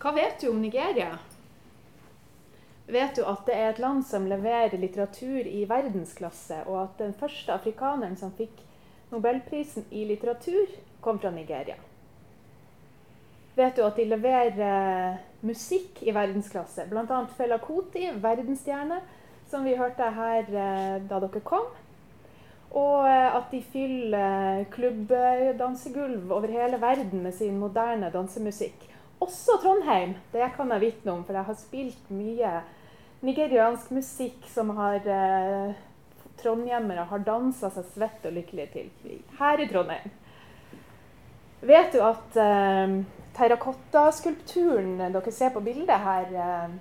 Hva vet du om Nigeria? Vet du at det er et land som leverer litteratur i verdensklasse, og at den første afrikaneren som fikk nobelprisen i litteratur, kom fra Nigeria? Vet du at de leverer eh, musikk i verdensklasse? Bl.a. Fela Kuti, verdensstjerne, som vi hørte her eh, da dere kom. Og eh, at de fyller klubbdansegulv over hele verden med sin moderne dansemusikk. Også Trondheim. Det kan jeg vitne om, for jeg har spilt mye nigeriansk musikk som har eh, trondhjemmere har dansa seg svett og lykkelige til her i Trondheim. Vet du at eh, terrakottaskulpturen dere ser på bildet her, eh,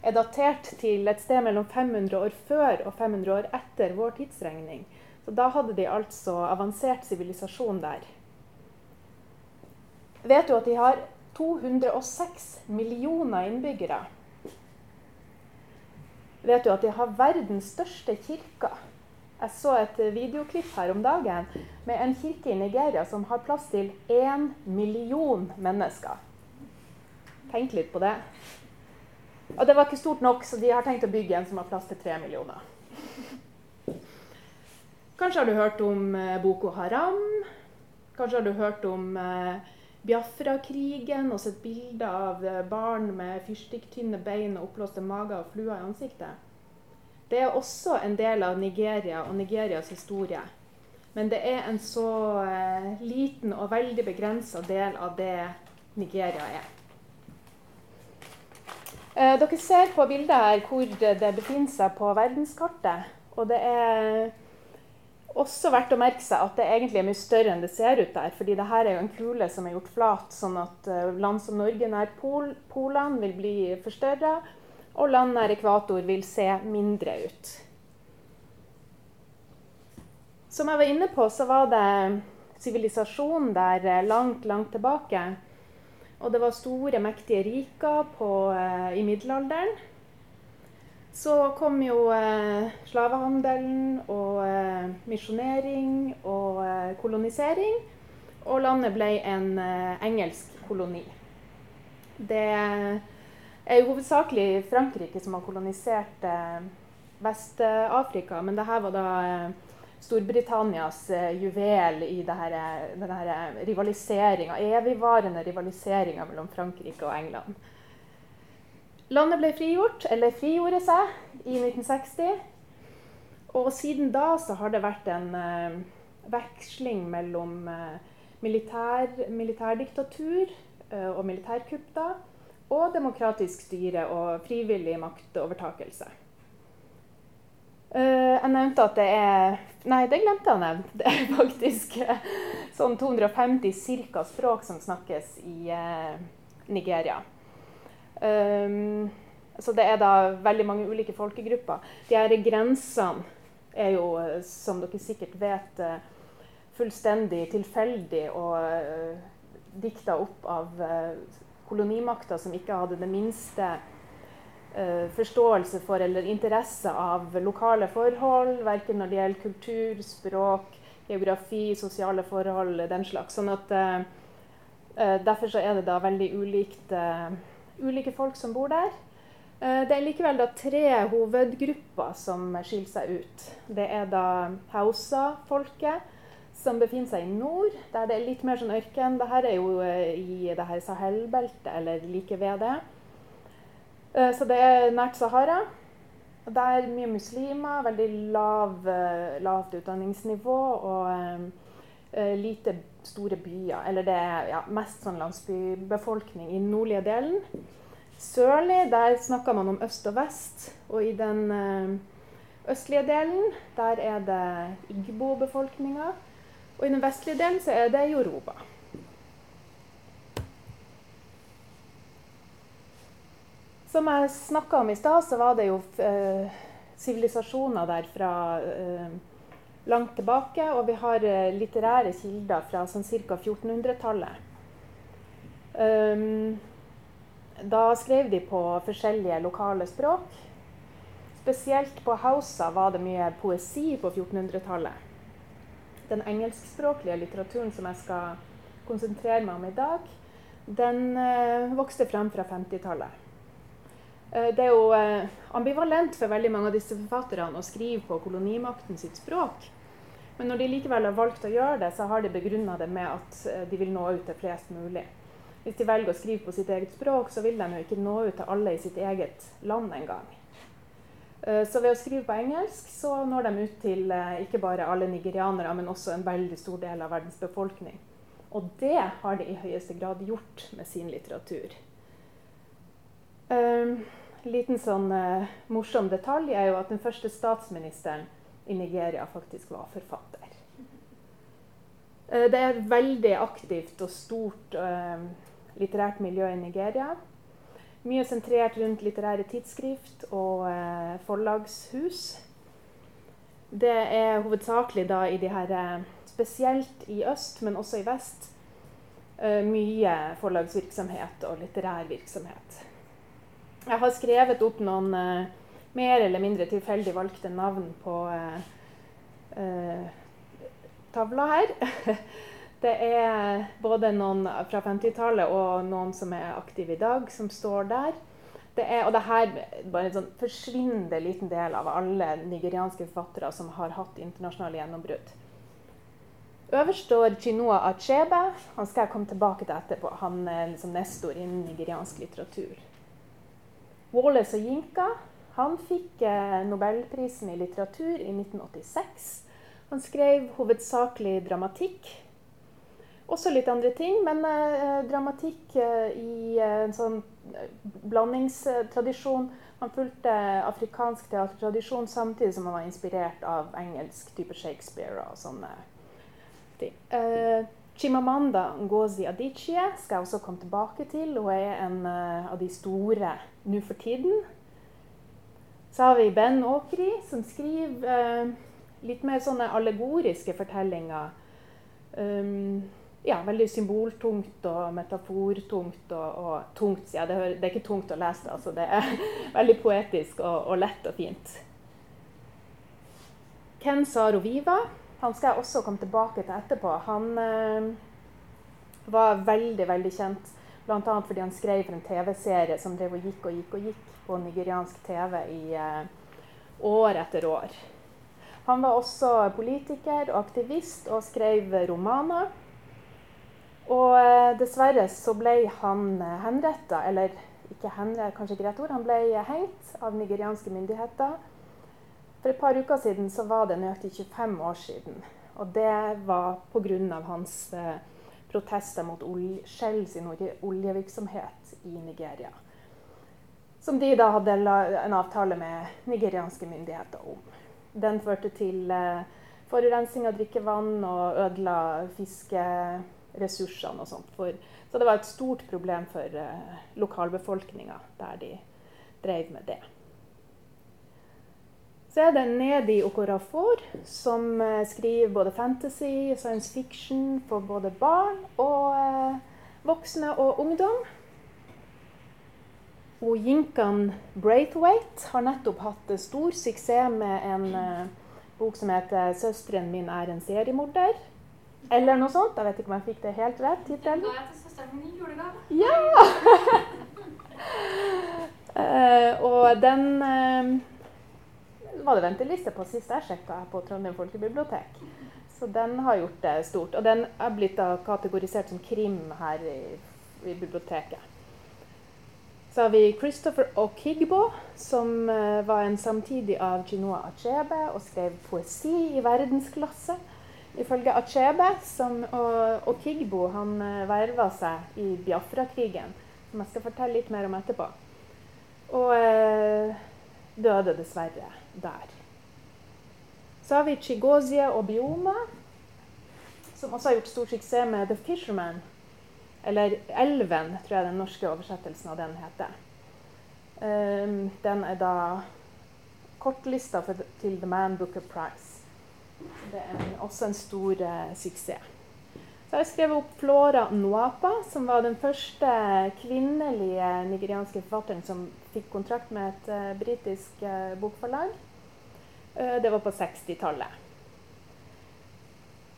er datert til et sted mellom 500 år før og 500 år etter vår tidsregning? Så da hadde de altså avansert sivilisasjon der. Vet du at de har 206 millioner innbyggere? Vet du at de har verdens største kirke? Jeg så et videoklipp her om dagen med en kirke i Nigeria som har plass til én million mennesker. Tenk litt på det. Og det var ikke stort nok, så de har tenkt å bygge en som har plass til tre millioner. Kanskje har du hørt om eh, Boko Haram? Kanskje har du hørt om eh, Biafra-krigen og sett bilder av eh, barn med fyrstikktynne bein og oppblåste mager og fluer i ansiktet? Det er også en del av Nigeria og Nigerias historie. Men det er en så eh, liten og veldig begrensa del av det Nigeria er. Eh, dere ser på bildet her hvor det befinner seg på verdenskartet. Og det er også verdt å merke seg at det egentlig er mye større enn det ser ut der. fordi dette er jo en kule som er gjort flat, sånn at eh, land som Norge nær pol, polene vil bli forstørra og land nær ekvator vil se mindre ut. Som jeg var inne på, så var det sivilisasjon der eh, langt, langt tilbake. Og det var store, mektige riker på, eh, i middelalderen. Så kom jo eh, slavehandelen og eh, misjonering og eh, kolonisering. Og landet ble en eh, engelsk koloni. Det er jo hovedsakelig Frankrike som har kolonisert eh, Vest-Afrika. Men dette var da eh, Storbritannias juvel i denne rivaliseringa, evigvarende rivaliseringa mellom Frankrike og England. Landet ble frigjort, eller frigjorde seg, i 1960. Og siden da så har det vært en uh, veksling mellom uh, militær, militærdiktatur uh, og militærkupp. da, og demokratisk styre og frivillig maktovertakelse. Jeg nevnte at det er Nei, det glemte jeg å nevne. Det er faktisk sånn 250 cirka språk som snakkes i Nigeria. Um, så det er da veldig mange ulike folkegrupper. De her grensene er jo, som dere sikkert vet, fullstendig tilfeldig og dikta opp av kolonimakter som ikke hadde det minste forståelse for eller interesse av lokale forhold, verken når det gjelder kultur, språk, geografi, sosiale forhold, den slags. Sånn at Derfor så er det da veldig ulikt, ulike folk som bor der. Det er likevel da tre hovedgrupper som skiller seg ut. Det er da Hausa-folket som befinner seg i nord, der det er litt mer sånn ørken. Dette er jo eh, i det her Sahel-beltet, eller like ved det. Eh, så det er nært Sahara. Der er mye muslimer, veldig lav, eh, lavt utdanningsnivå og lite store byer. Eller det er ja, mest sånn landsbybefolkning i den nordlige delen. Sørlig, der snakker man om øst og vest. Og i den uh, østlige delen, der er det Igbo-befolkninga. Og i den vestlige delen så er det Yoruba. Som jeg snakka om i stad, så var det jo eh, sivilisasjoner der fra eh, langt tilbake. Og vi har eh, litterære kilder fra sånn ca. 1400-tallet. Um, da skrev de på forskjellige lokale språk. Spesielt på Hausa var det mye poesi på 1400-tallet den engelskspråklige litteraturen som jeg skal konsentrere meg om i dag, den uh, vokste frem fra 50-tallet. Uh, det er jo uh, ambivalent for veldig mange av disse forfatterne å skrive på kolonimakten sitt språk. Men når de likevel har valgt å gjøre det, så har de begrunna det med at eh, de vil nå ut til flest mulig. Hvis de velger å skrive på sitt eget språk, så vil de jo ikke nå ut til alle i sitt eget land engang. Så ved å skrive på engelsk så når de ut til ikke bare alle nigerianere, men også en veldig stor del av verdens befolkning. Og det har de i høyeste grad gjort med sin litteratur. En liten sånn morsom detalj er jo at den første statsministeren i Nigeria faktisk var forfatter. Uh, det er et veldig aktivt og stort eh, litterært miljø i Nigeria. Mye sentrert rundt litterære tidsskrift og forlagshus. Det er hovedsakelig da i de her Spesielt i øst, men også i vest. mye forlagsvirksomhet og litterær virksomhet. Jeg har skrevet opp noen uh, mer eller mindre tilfeldig valgte navn på uh, uh, tavla her. Det er både noen fra 50-tallet og noen som er aktive i dag, som står der. Det er, og det her er bare en sånn forsvinnende liten del av alle nigerianske forfattere som har hatt internasjonale gjennombrudd. Øverst står Chinua Achebe. Han skal jeg komme tilbake til etterpå. Han er liksom nestor innen nigeriansk litteratur. Wallace og Jinka han fikk eh, Nobelprisen i litteratur i 1986. Han skrev hovedsakelig dramatikk. Også litt andre ting, men eh, dramatikk eh, i en sånn blandingstradisjon. Han fulgte afrikansk teatertradisjon samtidig som han var inspirert av engelsk type Shakespeare og sånne ting. Chimamanda Ngozi Adichie skal jeg også komme tilbake til. Hun er en av de store nå for tiden. Så har vi Ben Åkri, som skriver eh, litt mer sånne allegoriske fortellinger. Um, ja, veldig symboltungt og metafortungt og, og tungt. Ja, det, det, er ikke tungt å lese altså. Det er veldig poetisk og, og lett og fint. Ken Saroviva han skal jeg også komme tilbake til etterpå. Han eh, var veldig veldig kjent bl.a. fordi han skrev for en TV-serie som drev og gikk og gikk og gikk på nigeriansk TV i eh, år etter år. Han var også politiker og aktivist og skrev romaner. Og eh, dessverre så ble han eh, henretta, eller ikke henrettet, kanskje ikke rett ord, han ble hengt av nigerianske myndigheter for et par uker siden så var det nøyaktig 25 år siden. Og det var pga. hans eh, protester mot Shell sin oljevirksomhet i Nigeria. Som de da hadde en avtale med nigerianske myndigheter om. Den førte til eh, forurensning av drikkevann og ødela fiskeressursene og sånt. Så det var et stort problem for eh, lokalbefolkninga der de drev med det. Så er det Nedi Okorafor, som eh, skriver både fantasy, science fiction for både barn og eh, voksne og ungdom. Og Jinkan Braithwaite har nettopp hatt stor suksess med en uh, bok som heter 'Søsteren min er en seriemorder'. Eller noe sånt. Jeg vet ikke om jeg fikk det helt rett. tittelen. Julegave. Ja! uh, og den var det venteliste på sist jeg sjekka på Trondheim folkebibliotek. Så den har gjort det stort. Og den er blitt kategorisert som krim her i, i biblioteket. Så har vi Christopher Okigbo, som uh, var en samtidig av Chinua Achebe og skrev poesi i verdensklasse. Ifølge Achebe, som, og Okigbo han uh, verva seg i Biafra-krigen, som jeg skal fortelle litt mer om etterpå. Og uh, døde dessverre der. Så har vi Chigozie og Bioma, som også har gjort stor suksess med The Fisherman. Eller Elven, tror jeg den norske oversettelsen av den heter. Um, den er da kortlista for, til The Man Booker Prize. Det er også en stor uh, suksess. Så har jeg skrevet opp Flora Nwapa, som var den første kvinnelige nigerianske forfatteren som fikk kontrakt med et uh, britisk uh, bokforlag. Uh, det var på 60-tallet.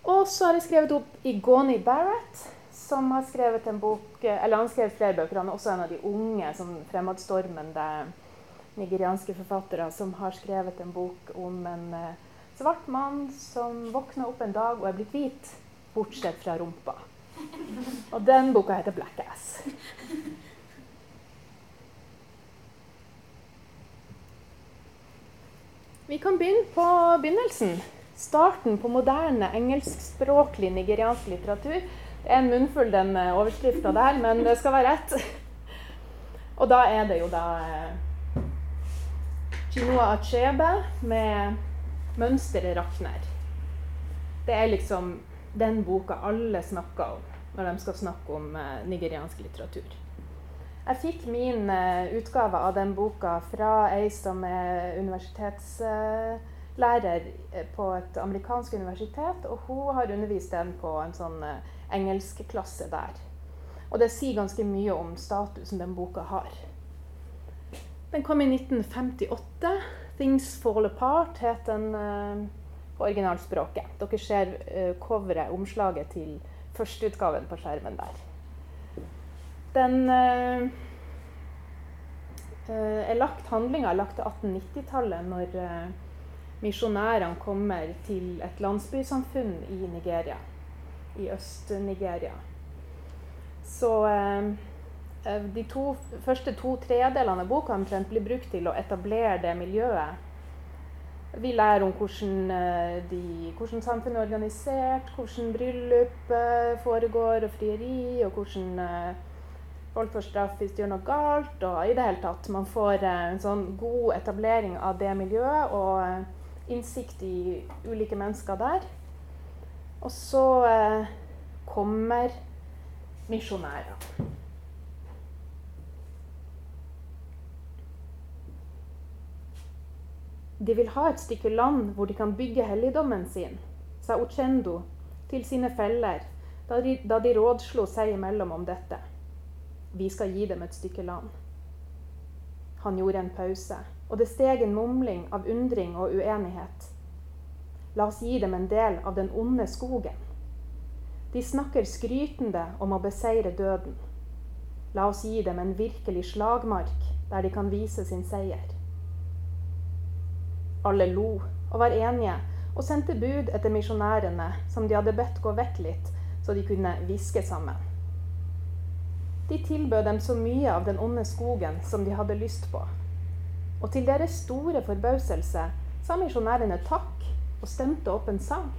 Og så har jeg skrevet opp Igoni Barrett, som har skrevet en bok Eller han har skrevet flere bøker. Han er også en av de unge sånn fremadstormende nigerianske forfattere som har skrevet en bok om en uh, svart mann som våkner opp en dag og er blitt hvit, bortsett fra rumpa. Og den boka heter 'Black Ass'. Vi kan begynne på begynnelsen. Starten på moderne engelskspråklig nigeriansk litteratur. Det er en munnfull, den eh, overskrifta der, men det skal være rett. Og da er det jo da eh, Chinua Achebe med 'Mønsteret rakner'. Det er liksom den boka alle snakker om når de skal snakke om eh, nigeriansk litteratur. Jeg fikk min uh, utgave av den boka fra ei som er universitetslærer uh, på et amerikansk universitet. Og hun har undervist den på en sånn uh, engelskklasse der. Og det sier ganske mye om statusen den boka har. Den kom i 1958. 'Things Fall Apart' het den på originalspråket. Dere ser coveret, omslaget til førsteutgaven på skjermen der. Den uh, er lagt, Handlinga er lagt til 1890-tallet, når uh, misjonærene kommer til et landsbysamfunn i Nigeria. I Øst-Nigeria. Så uh, de to, første to tredelene av boka blir brukt til å etablere det miljøet. Vi lærer om hvordan, de, hvordan samfunnet er organisert, hvordan bryllup foregår, og frieri, og hvordan folk får straff hvis de gjør noe galt. Og i det hele tatt. Man får eh, en sånn god etablering av det miljøet og eh, innsikt i ulike mennesker der. Og så eh, kommer misjonærer. De vil ha et stykke land hvor de kan bygge helligdommen sin, sa Ochendo til sine feller da de, da de rådslo seg imellom om dette. Vi skal gi dem et stykke land. Han gjorde en pause, og det steg en mumling av undring og uenighet. La oss gi dem en del av den onde skogen. De snakker skrytende om å beseire døden. La oss gi dem en virkelig slagmark der de kan vise sin seier. Alle lo og var enige og sendte bud etter misjonærene, som de hadde bedt gå vekk litt, så de kunne hviske sammen. De tilbød dem så mye av den onde skogen som de hadde lyst på. Og til deres store forbauselse sa misjonærene takk og stemte opp en sang.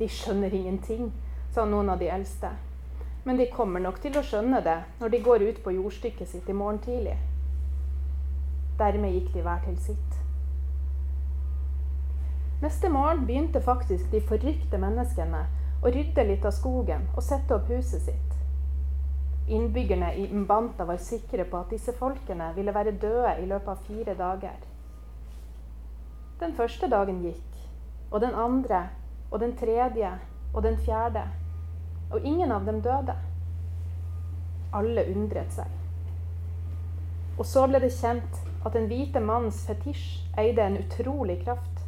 De skjønner ingenting, sa noen av de eldste. Men de kommer nok til å skjønne det når de går ut på jordstykket sitt i morgen tidlig. Dermed gikk de hver til sitt. Neste morgen begynte faktisk de forrykte menneskene å rydde litt av skogen og sette opp huset sitt. Innbyggerne i Mbanta var sikre på at disse folkene ville være døde i løpet av fire dager. Den første dagen gikk, og den andre, og den tredje, og den fjerde. Og ingen av dem døde. Alle undret seg. Og så ble det kjent at den hvite mannens fetisj eide en utrolig kraft.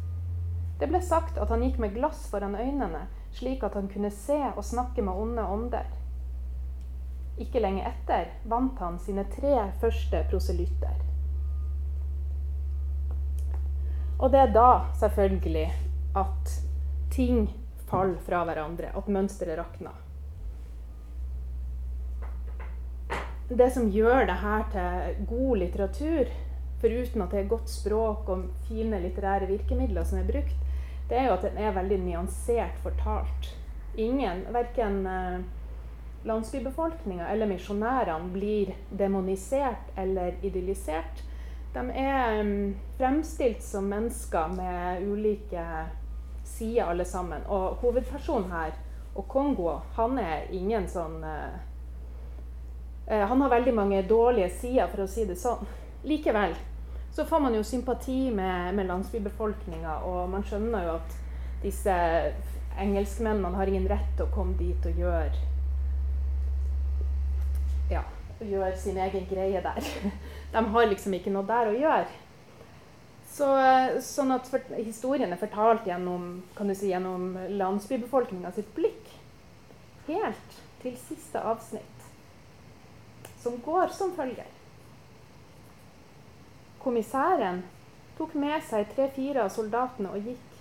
Det ble sagt at han gikk med glass foran øynene, slik at han kunne se og snakke med onde ånder. Ikke lenge etter vant han sine tre første proselytter. Og det er da selvfølgelig at ting faller fra hverandre, at mønsteret rakner. Det som gjør det her til god litteratur, foruten at det er godt språk og fine litterære virkemidler som er brukt, det er jo at den er veldig nyansert fortalt. Ingen, verken eh, landsbybefolkninga eller misjonærene blir demonisert eller idyllisert. De er fremstilt som mennesker med ulike sider, alle sammen. Og hovedpersonen her, og Kongo, han er ingen sånn uh, uh, Han har veldig mange dårlige sider, for å si det sånn. Likevel så får man jo sympati med, med landsbybefolkninga, og man skjønner jo at disse engelskmennene har ingen rett til å komme dit og gjøre ja, gjør sin egen greie der. De har liksom ikke noe der å gjøre. Så, sånn at for, Historien er fortalt gjennom, kan du si, gjennom landsbybefolkninga sitt blikk. helt til siste avsnitt, som går som følger. Kommissæren tok med seg tre-fire av soldatene og gikk.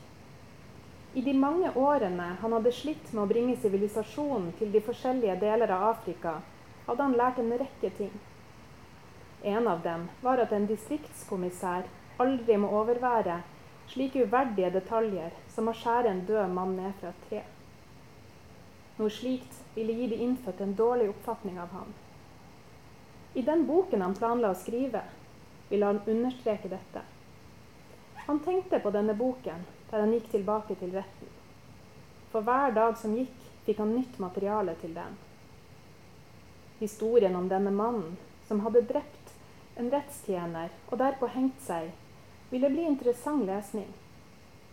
I de mange årene han hadde slitt med å bringe sivilisasjonen til de forskjellige deler av Afrika, hadde han lært en rekke ting. En av dem var at en distriktskommissær aldri må overvære slike uverdige detaljer som å skjære en død mann ned fra et tre. Noe slikt ville gi de innfødte en dårlig oppfatning av ham. I den boken han planla å skrive, ville han understreke dette. Han tenkte på denne boken der han gikk tilbake til retten. For hver dag som gikk, fikk han nytt materiale til den. Historien om denne mannen som hadde drept en rettstjener og derpå hengt seg, ville bli interessant lesning.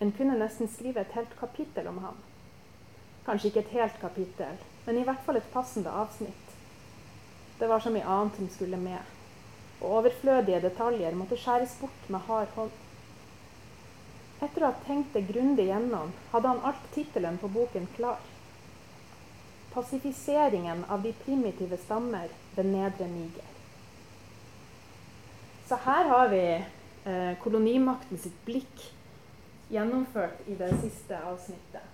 En kunne nesten skrive et helt kapittel om ham. Kanskje ikke et helt kapittel, men i hvert fall et passende avsnitt. Det var så mye annet som skulle med, og overflødige detaljer måtte skjæres bort med hard hånd. Etter å ha tenkt det grundig gjennom, hadde han alt tittelen på boken klar. 'Pasifiseringen av de primitive stammer ved Nedre Niger'. Så her har vi eh, kolonimakten sitt blikk gjennomført i det siste avsnittet.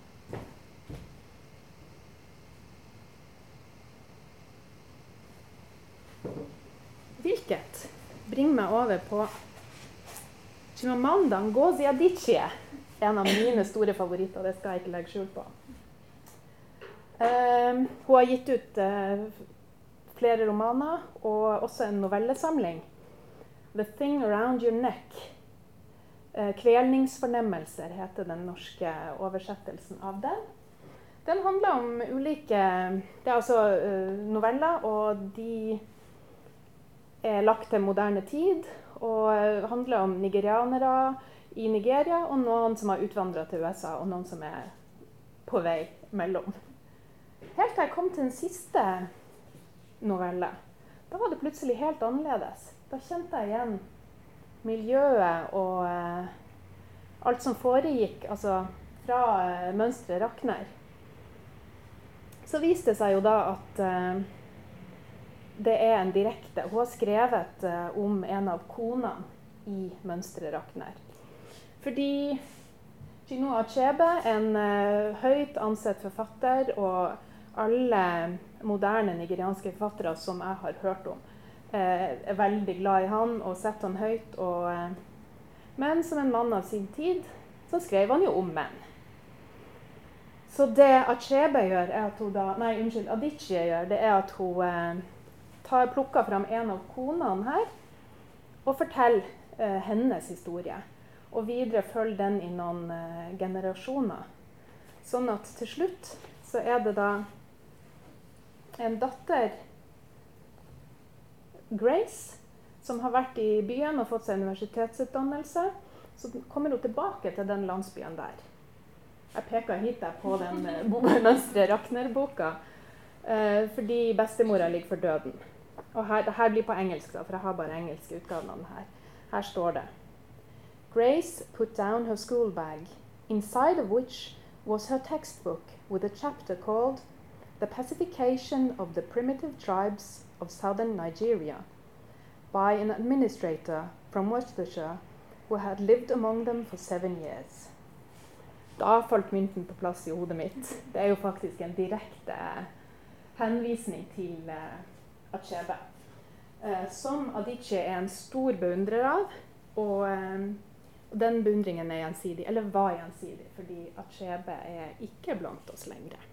Hvilket bringer meg over på Chimamanda Ngozi Adichie. En av mine store favoritter. Det skal jeg ikke legge skjul på. Uh, hun har gitt ut uh, flere romaner og også en novellesamling. 'The Thing Around Your Neck'. Uh, 'Kvelningsfornemmelser' heter den norske oversettelsen av den. Den handler om ulike Det er altså noveller, og de er lagt til moderne tid og handler om nigerianere i Nigeria og noen som har utvandra til USA, og noen som er på vei mellom. Helt til jeg kom til den siste novelle. Da var det plutselig helt annerledes. Da kjente jeg igjen miljøet og eh, alt som foregikk altså fra eh, mønsteret rakner. Så viste det seg jo da at eh, det er en direkte Hun har skrevet eh, om en av konene i mønsteret Rakner. Fordi Gino Achebe, en uh, høyt ansett forfatter, og alle moderne nigerianske forfattere som jeg har hørt om, Jeg er veldig glad i han og setter han høyt. Og, men som en mann av sin tid så skrev han jo om menn. Så det Achebe gjør, er at hun da Nei, unnskyld, Adichie gjør, det er at hun tar, plukker fram en av konene her og forteller eh, hennes historie. Og videre følger den i noen eh, generasjoner. Sånn at til slutt så er det da en datter, Grace, som har vært i byen og fått seg universitetsutdannelse. Så kommer hun tilbake til den landsbyen der. Jeg peker hit der på den eh, Mønstre Rakner-boka. Eh, fordi bestemora ligger for døden. Og her, det her blir på engelsk, da, for jeg har bare engelske utgaven av den her. Her står det Grace put down her school bag, inside of which was her textbook with a chapter called The Pacification of the Primitive Tribes of Southern Nigeria by an administrator from Worcestershire who had lived among them for seven years. Da falt mynten på plass i hodet mitt. Det er jo faktisk en direkte henvisning til uh, Achebe. uh, som Adichie er en stor beundrer av. Og, uh, den beundringen er gjensidig, eller var gjensidig, fordi Achebe er ikke blant oss lenger.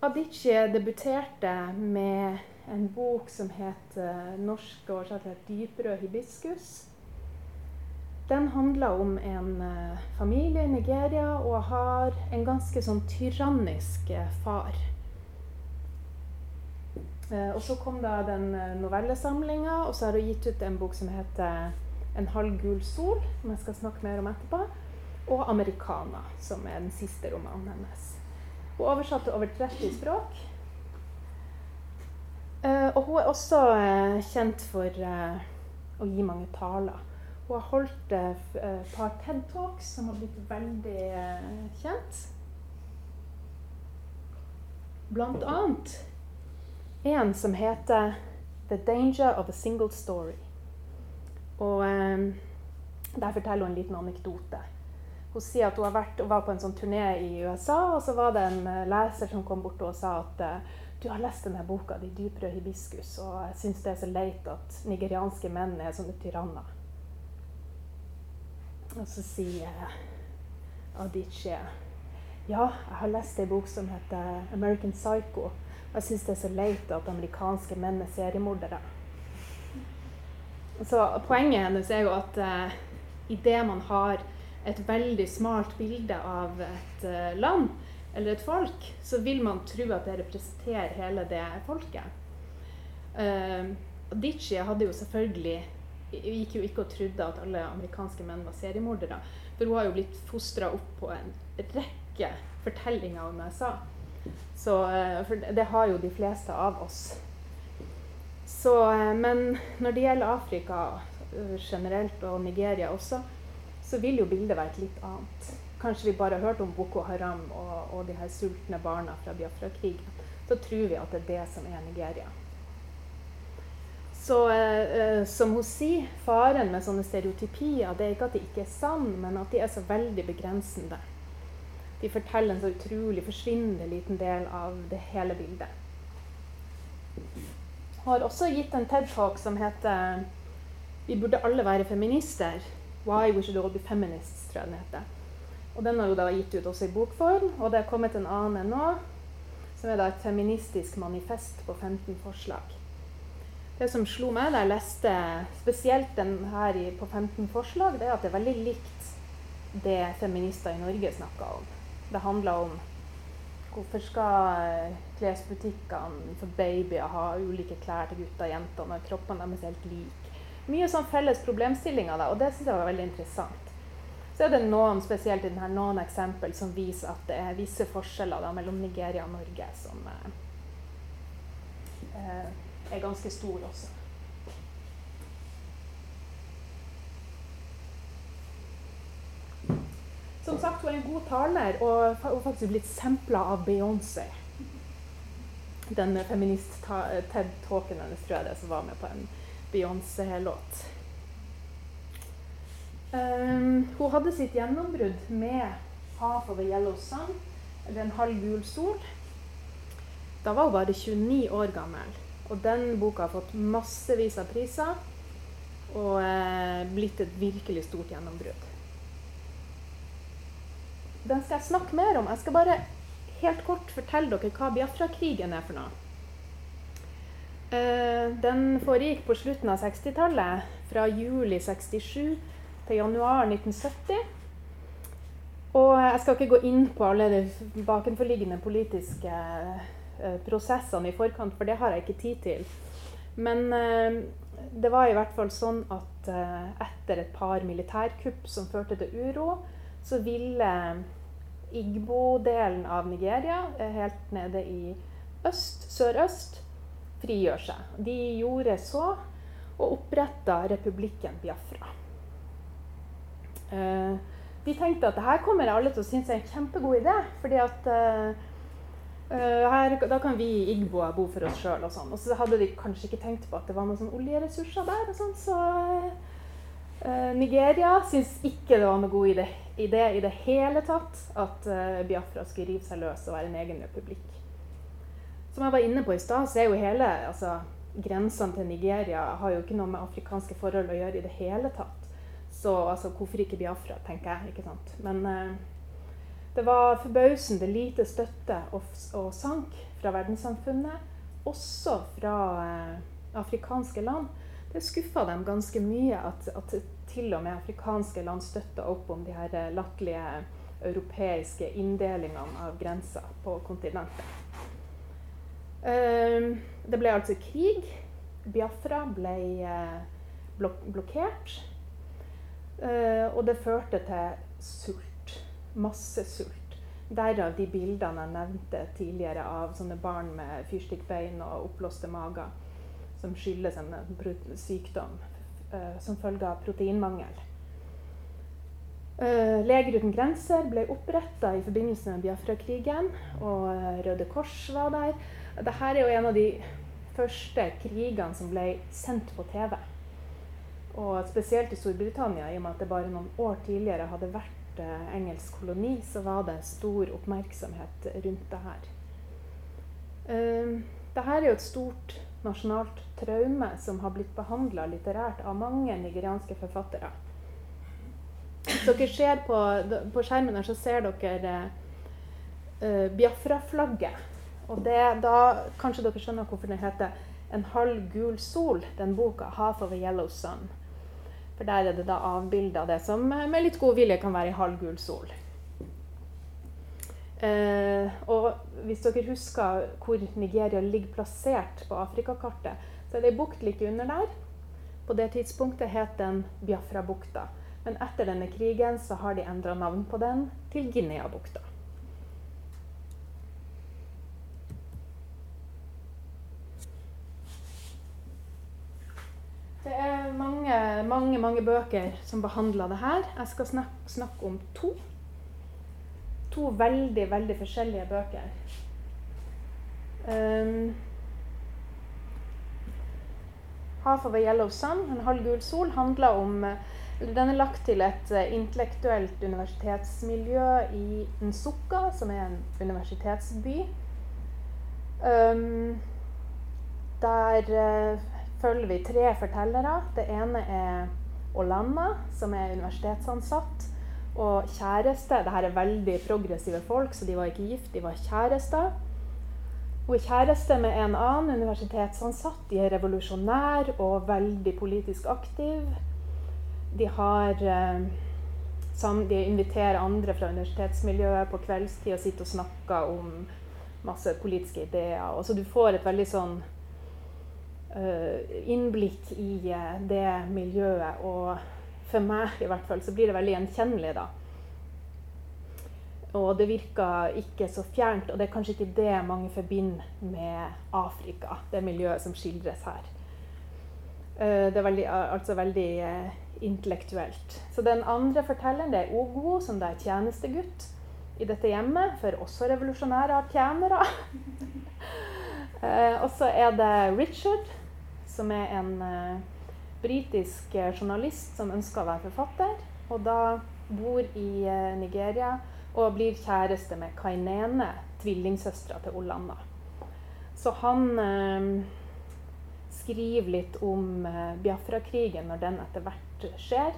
Adichie debuterte med en bok som het uh, norsk oversatt 'Dyprød hibiskus'. Den handler om en uh, familie i Nigeria og har en ganske sånn tyrannisk uh, far. Eh, og så kom da den eh, novellesamlinga, og så har hun gitt ut en bok som heter 'En halv gul sol', som jeg skal snakke mer om etterpå. Og 'Americana', som er den siste romanen hennes. Hun oversatte over 30 språk. Eh, og hun er også kjent for å gi mange taler. Hun har holdt et par TED Talks som har blitt veldig kjent. blant annet en som heter 'The Danger of a Single Story'. Og eh, Der forteller hun en liten anekdote. Hun sier at hun, vært, var på en sånn turné i USA, og så var det en uh, leser som kom bort og sa at uh, du har lest denne boka 'De dypere hibiskus', og jeg syns det er så leit at nigerianske menn er sånne tyranner. Og så sier Adichie ja, jeg har lest ei bok som heter 'American Psycho'. Og jeg syns det er så leit at amerikanske menn er seriemordere. Så Poenget hennes er jo at uh, idet man har et veldig smalt bilde av et uh, land eller et folk, så vil man tro at det representerer hele det folket. Uh, Ditchie hadde jo selvfølgelig gikk jo ikke og trodde at alle amerikanske menn var seriemordere. For hun har jo blitt fostra opp på en rekke fortellinger om USA. Så, uh, for det har jo de fleste av oss. Så, uh, men når det gjelder Afrika generelt, og Nigeria også, så vil jo bildet være et litt annet. Kanskje vi bare har hørt om Boko Haram og, og de her sultne barna fra Biafra-krigen. Så tror vi at det er det som er Nigeria. Så eh, som hun sier, faren med sånne stereotypier det er ikke at de ikke er sann, men at de er så veldig begrensende. De forteller en så utrolig forsvinnende liten del av det hele bildet. Hun har også gitt en TED-talk som heter 'Vi burde alle være feminister'. 'Why we should all be feminists', tror jeg den heter. Og Den har jo da gitt ut også i bokform, og det er kommet en annen nå, som er da et feministisk manifest på 15 forslag. Det som slo meg da jeg leste spesielt den her på 15 forslag, det er at det er veldig likt det feminister i Norge snakker om. Det handler om hvorfor skal eh, klesbutikkene for babyer ha ulike klær til gutter og jenter når kroppene deres er helt like. Mye sånn felles problemstillinger, da, og det syns jeg var veldig interessant. Så er det noen spesielt i denne, noen eksempel som viser at det er visse forskjeller da, mellom Nigeria og Norge som eh, eh, er ganske store også. Som sagt, hun er en god taler og har faktisk blitt sampla av Beyoncé. Den feminist-TED-talken hennes tror jeg det som var med på en Beyoncé-låt. Um, hun hadde sitt gjennombrudd med 'Half of a Yellow Sun', eller 'En halv gul sol'. Da var hun bare 29 år gammel. Og den boka har fått massevis av priser og eh, blitt et virkelig stort gjennombrudd. Den skal jeg snakke mer om. Jeg skal bare helt kort fortelle dere hva Biafra-krigen er for noe. Eh, den foregikk på slutten av 60-tallet, fra juli 67 til januar 1970. Og jeg skal ikke gå inn på alle de bakenforliggende politiske Eh, prosessene i forkant, for det har jeg ikke tid til. Men eh, det var i hvert fall sånn at etter et par militærkupp som førte til uro, så ville Igbo-delen av Nigeria, helt nede i øst, sørøst, frigjøre seg. De gjorde så og oppretta republikken Biafra. de tenkte at dette kommer alle til å synes er en kjempegod idé. fordi at Uh, her, da kan vi igboer bo for oss sjøl. Og sånn. Og så hadde de kanskje ikke tenkt på at det var noen oljeressurser der. og sånn, Så uh, Nigeria syns ikke det var noe god idé, idé i det hele tatt at uh, Biafra skulle rive seg løs og være en egen republikk. Som jeg var inne på i stad, så er jo hele altså, grensene til Nigeria har jo ikke noe med afrikanske forhold å gjøre i det hele tatt. Så altså, hvorfor ikke Biafra, tenker jeg. ikke sant? Men det var forbausende lite støtte og sank fra verdenssamfunnet, også fra eh, afrikanske land. Det skuffa dem ganske mye at, at, til og med afrikanske land støtta opp om de her eh, latterlige europeiske inndelingene av grenser på kontinentet. Eh, det ble altså krig. Biafra ble eh, blok blokkert. Eh, og det førte til sult masse sult. Derav de bildene jeg nevnte tidligere av sånne barn med fyrstikkbein og oppblåste mager som skyldes en sykdom uh, som følge av proteinmangel. Uh, Leger uten grenser ble oppretta i forbindelse med Biafra-krigen, og Røde Kors var der. Dette er jo en av de første krigene som ble sendt på TV. Og spesielt i Storbritannia, i og med at det bare noen år tidligere hadde vært uh, engelsk koloni, så var det stor oppmerksomhet rundt det her. Uh, dette er jo et stort nasjonalt traume som har blitt behandla litterært av mange nigerianske forfattere. Hvis dere ser på, på skjermen her, så ser dere eh, Biafra-flagget. Og det, da kanskje dere skjønner hvorfor den heter 'En halv gul sol', den boka. 'Half of a yellow sun'. For der er det da avbilde av det som med litt god vilje kan være en halv gul sol. Eh, og hvis dere husker hvor Nigeria ligger plassert på Afrikakartet, så er det ei bukt like under der. På det tidspunktet het den Biafra-bukta. Men etter denne krigen så har de endra navn på den til Guinea-bukta. Det er mange, mange, mange bøker som behandler det her. Jeg skal snakke, snakke om to. To veldig, veldig forskjellige bøker. Um, 'Half of a Yellow Sun', 'En halv gul sol', handler om den er lagt til et uh, intellektuelt universitetsmiljø i Nsukka, som er en universitetsby. Um, der uh, følger vi tre fortellere. Det ene er Olanna, som er universitetsansatt. Og kjæreste. Dette er veldig progressive folk, så de var ikke gift, de var kjærester. Hun er kjæreste med en annen universitetsansatt. De er revolusjonær og veldig politisk aktiv. De, har, eh, de inviterer andre fra universitetsmiljøet på kveldstid og sitter og snakker om masse politiske ideer. Og så du får et veldig sånn innblikk i uh, det miljøet. Og for meg i hvert fall så blir det veldig gjenkjennelig, da. Og det virker ikke så fjernt, og det er kanskje ikke det mange forbinder med Afrika, det miljøet som skildres her. Uh, det er veldig, altså veldig intellektuelt. Så den andre fortelleren det er Ogo, som er tjenestegutt i dette hjemmet, for også revolusjonære tjenere. eh, og så er det Richard, som er en eh, britisk eh, journalist som ønsker å være forfatter. Og da bor i eh, Nigeria og blir kjæreste med Kainene, tvillingsøstera til Olanda. Så han eh, skriver litt om eh, Biafra-krigen når den etter hvert skjer.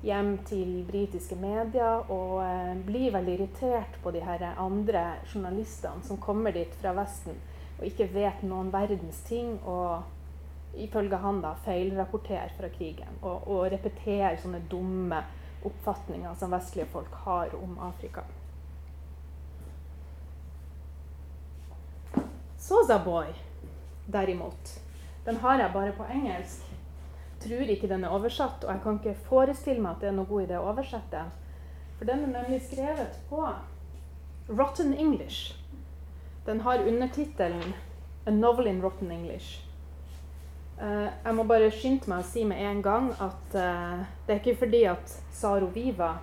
Hjem til britiske medier og blir veldig irritert på de her andre journalistene som kommer dit fra Vesten og ikke vet noen verdens ting. og ifølge han da feilrapporterer fra krigen og, og repeterer sånne dumme oppfatninger som vestlige folk har om Afrika. Soza Boy, derimot, den har jeg bare på engelsk tror ikke den er oversatt, og jeg kan ikke forestille meg at det er noe god idé å oversette. For den er nemlig skrevet på Rotten English. Den har undertittelen 'A Novel in Rotten English'. Uh, jeg må bare skynde meg å si med en gang at uh, det er ikke fordi at Saro Viva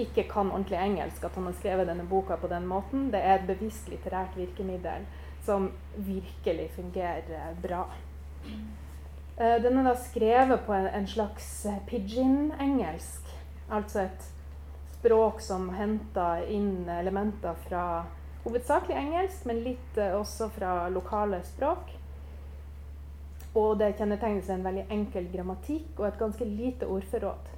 ikke kan ordentlig engelsk at han har skrevet denne boka på den måten. Det er et bevisst litterært virkemiddel som virkelig fungerer bra. Uh, den er da skrevet på en, slags eh, pidgin-engelsk. Altså et språk som henter inn elementer fra hovedsakelig engelsk, men litt eh, også fra lokale språk. Og det kjennetegnes en veldig enkel grammatikk og et ganske lite ordforråd.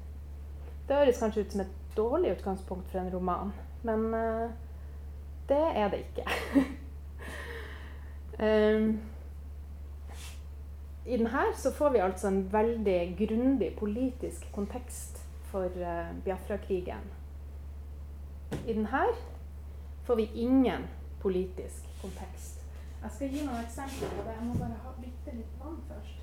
Det høres kanskje ut som et dårlig utgangspunkt for en roman, men uh, det er det ikke. um, I denne så får vi altså en veldig grundig politisk kontekst for uh, Biafra-krigen. I denne får vi ingen politisk kontekst. Jeg skal gi noen eksempler på det. Jeg må bare ha bitte litt vann først.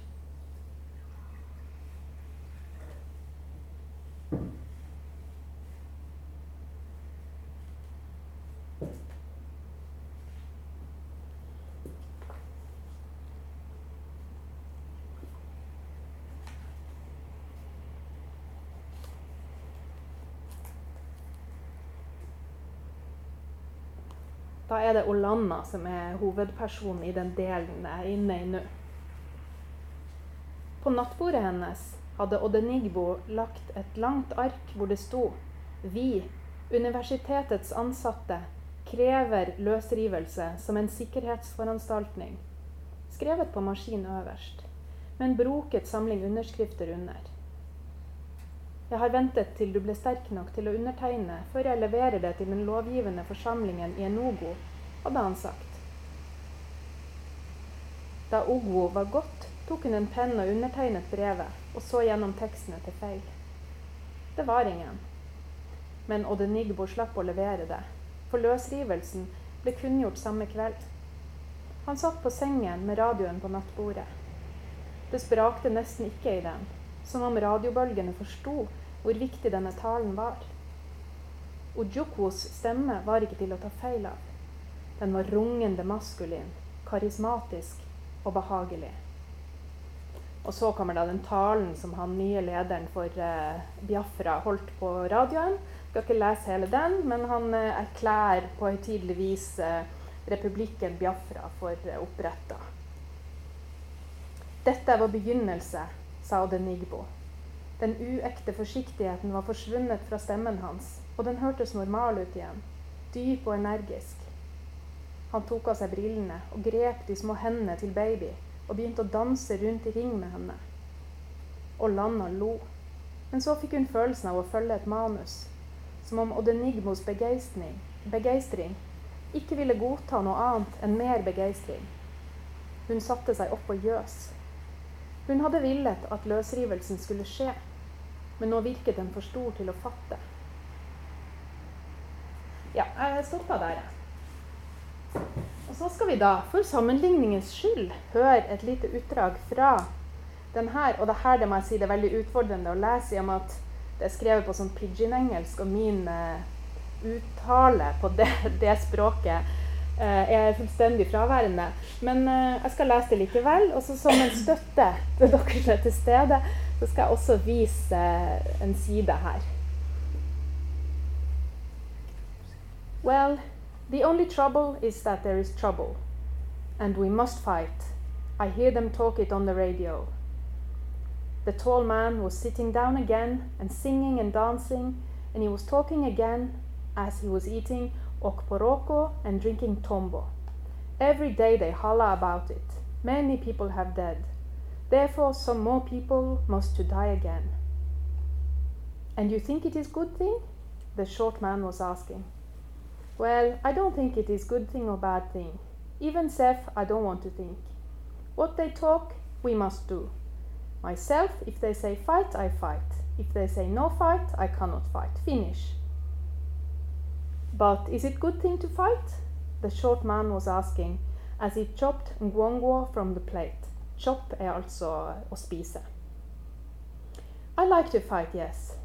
Er det Olanna som er hovedpersonen i den delen jeg er inne i nå. På nattbordet hennes hadde Odenigbo lagt et langt ark hvor det sto Vi, universitetets ansatte, krever løsrivelse som en sikkerhetsforanstaltning. Skrevet på maskin øverst, med en broket samling underskrifter under. Jeg har ventet til du ble sterk nok til å undertegne før jeg leverer det til den lovgivende forsamlingen i Enogo, hadde han sagt. Da Ogwo var gått, tok hun en penn og undertegnet brevet, og så gjennom tekstene til feil. Det var ingen. Men Odenigbo slapp å levere det, for løsrivelsen ble kunngjort samme kveld. Han satt på sengen med radioen på nattbordet. Det sprakte nesten ikke i den, som om radiobølgene forsto hvor viktig denne talen var. Ojukos stemme var ikke til å ta feil av. Den var rungende maskulin, karismatisk og behagelig. Og så kommer da den talen som han nye lederen for eh, Biafra holdt på radioen. Skal ikke lese hele den, men han eh, erklærer på høytidelig vis eh, republikken Biafra for eh, oppretta. Dette var begynnelse, sa Odenigbo. Den uekte forsiktigheten var forsvunnet fra stemmen hans, og den hørtes normal ut igjen. Dyp og energisk. Han tok av seg brillene og grep de små hendene til baby og begynte å danse rundt i ring med henne. Og Lanna lo. Men så fikk hun følelsen av å følge et manus, som om Odenigmos begeistring ikke ville godta noe annet enn mer begeistring. Hun satte seg opp og gjøs. Hun hadde villet at løsrivelsen skulle skje, men nå virket den for stor til å fatte. Ja, jeg stoppa der, jeg. Og så skal vi da, for sammenligningens skyld, høre et lite utdrag fra den her. Og det her det må jeg si, det er veldig utfordrende å lese i og med at det er skrevet på sånn pidgin-engelsk, og min uh, uttale på det, det språket uh, er fullstendig fraværende. Men uh, jeg skal lese det likevel. Og så som en støtte til dere som er til stede, så skal jeg også vise en side her. Well, the only trouble is that there is trouble, and we must fight. I hear them talk it on the radio. The tall man was sitting down again and singing and dancing, and he was talking again as he was eating okporoko and drinking tombo. Every day they holla about it. Many people have died. Therefore, some more people must to die again. And you think it is good thing? The short man was asking. Well, I don't think it is good thing or bad thing. Even Seth, I don't want to think. What they talk, we must do. Myself, if they say fight, I fight. If they say no fight, I cannot fight. Finish. But is it good thing to fight? The short man was asking as he chopped ngwongwo from the plate. Chop er altså å spise. I like to fight, yes.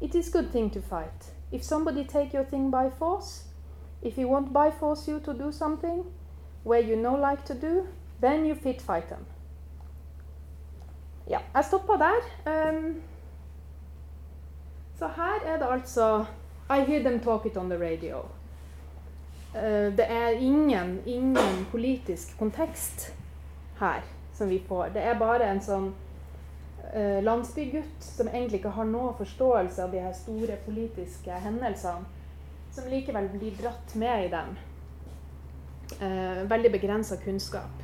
It is good thing to fight. If somebody take your thing by force, if he won't by force you to do something where you know like to do, then you fit fight them. Ja, jeg stopper der. Um, så her er det altså I hear them talk it on the radio. Uh, det er ingen, ingen politisk kontekst her som vi får. Det er bare en sånn uh, landsbygutt som egentlig ikke har noe forståelse av de her store politiske hendelsene, som likevel blir dratt med i dem. Eh, veldig begrensa kunnskap.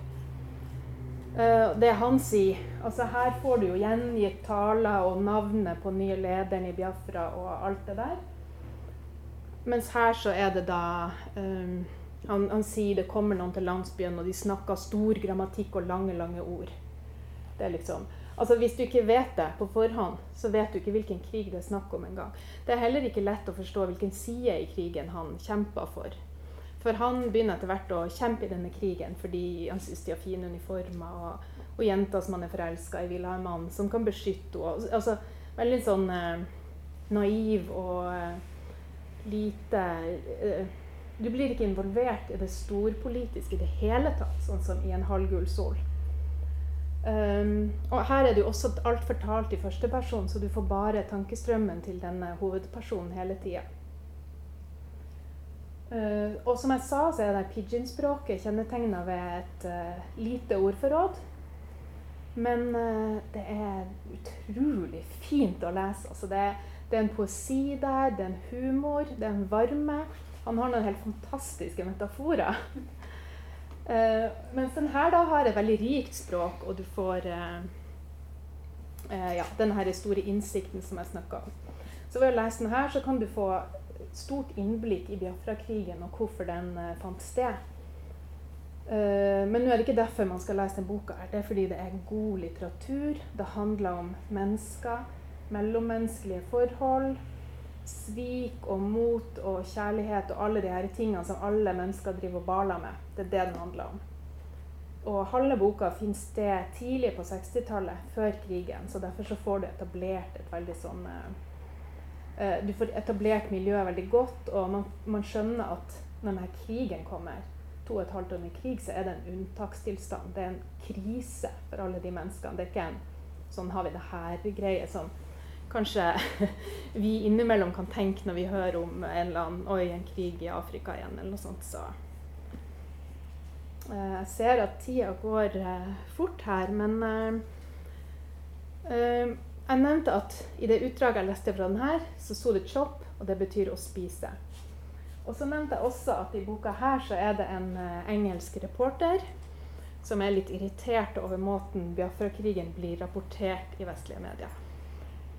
Eh, det han sier altså Her får du jo gjengitt taler og navnet på nye lederen i Biafra og alt det der. Mens her så er det da um, han, han, sier det kommer noen til landsbyen, og de snakker stor grammatikk og lange, lange ord. Det er liksom, altså Hvis du ikke vet det på forhånd, så vet du ikke hvilken krig det er snakk om engang. Det er heller ikke lett å forstå hvilken side i krigen han kjemper for. For han begynner etter hvert å kjempe i denne krigen fordi han syns de har fine uniformer, og, og jenter som han er forelska i, vil ha en mann som kan beskytte henne. Altså, veldig sånn eh, naiv og eh, lite eh, du blir ikke involvert i det storpolitiske i det hele tatt, sånn som i en halvgul sol. Um, og her er det jo også alt fortalt i første person, så du får bare tankestrømmen til denne hovedpersonen hele tida. Uh, og som jeg sa, så er det pidgin-språket kjennetegna ved et uh, lite ordforråd. Men uh, det er utrolig fint å lese. Altså, det, det, er en poesi der, det er en humor, det er en varme. Han har noen helt fantastiske metaforer. mens den her da har et veldig rikt språk, og du får ja, den her store innsikten som jeg snakka om. Så ved å lese den her, så kan du få stort innblikk i Biafra-krigen og hvorfor den uh, fant sted. Uh, men nå er det ikke derfor man skal lese denne boka. her. Det er fordi det er god litteratur. Det handler om mennesker, mellommenneskelige forhold, svik og mot og kjærlighet og alle de her tingene som alle mennesker driver og baler med. Det er det den handler om. Og halve boka finner sted tidlig på 60-tallet, før krigen. Så derfor så får du etablert et veldig sånn uh, Eh, du får etablert miljøet veldig godt, og man, man, skjønner at når denne krigen kommer, to og et halvt år med krig, så er det en unntakstilstand. Det er en krise for alle de menneskene. Det er ikke en sånn har vi det her-greie som kanskje vi innimellom kan tenke når vi hører om en eller annen Oi, en krig i Afrika igjen, eller noe sånt. Så uh, jeg ser at tida går uh, fort her, men uh, jeg nevnte at i det utdraget jeg leste fra denne, så sto det 'chop', og det betyr å spise. Og så nevnte jeg også at i boka her så er det en engelsk reporter som er litt irritert over måten Biafra-krigen blir rapportert i vestlige medier.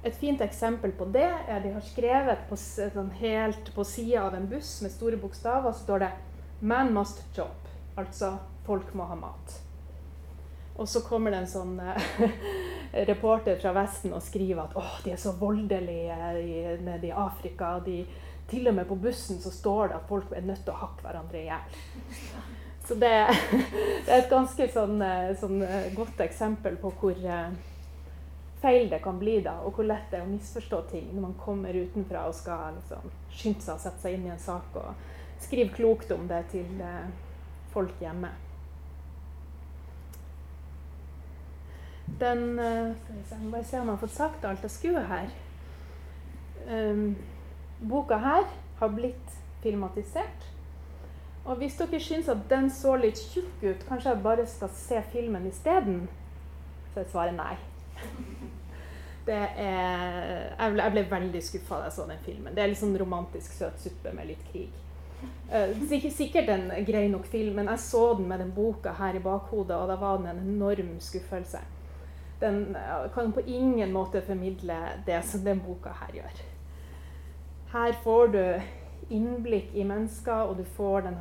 Et fint eksempel på det er de har skrevet på, sånn helt på sida av en buss med store bokstaver så står det 'Man must job', altså 'folk må ha mat'. Og så kommer det en sånn uh, reporter fra Vesten og skriver at 'Å, de er så voldelige nede i Afrika. De, til og med på bussen så står det at folk er nødt til å hakke hverandre i hjel. Så det, det, er et ganske sånn, eh, sånn, eh, godt eksempel på hvor feil det kan bli, da, og hvor lett det er å misforstå ting når man kommer utenfra og skal liksom, skynde seg å sette seg inn i en sak og skrive klokt om det til eh, folk hjemme. Den eh, Jeg vi bare se om jeg har fått sagt alt jeg skulle her. Um, boka her har blitt filmatisert. Og hvis dere syns at den så litt tjukk ut, kanskje jeg bare skal se filmen isteden? Så jeg svarer nei. Er, jeg, ble, jeg ble veldig skuffa da jeg så den filmen. Det er litt sånn romantisk søt suppe med litt krig. Uh, sikkert en grei nok film, men jeg så den med den boka her i bakhodet, og da var den en enorm skuffelse den kan på ingen måte formidle det som den boka her gjør. Her får du innblikk i mennesker, og du får den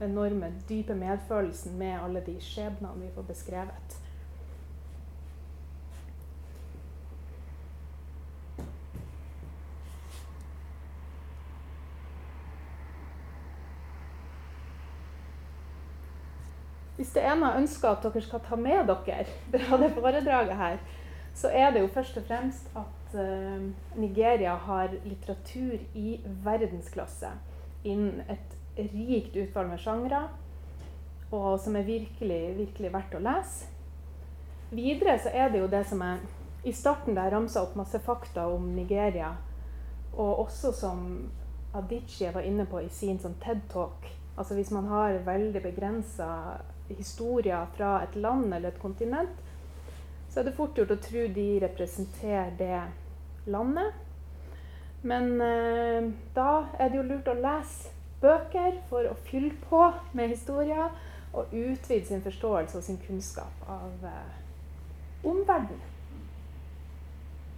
enorme, dype medfølelsen med alle de skjebnene vi får beskrevet. Hvis det ene ønsker at dere skal ta med dere fra det foredraget her, så er det jo først og fremst at uh, Nigeria har litteratur i verdensklasse innen et rikt utvalg med sjangre, og som er virkelig, virkelig verdt å lese. Videre så er det jo det som er I starten der ramsa opp masse fakta om Nigeria, og også som Adichie var inne på i sin sånn TED-talk. Altså Hvis man har veldig begrensa historier fra et land eller et kontinent, så er det fort gjort å tro de representerer det landet. Men eh, da er det jo lurt å lese bøker for å fylle på med historier og utvide sin forståelse og sin kunnskap av eh, omverdenen.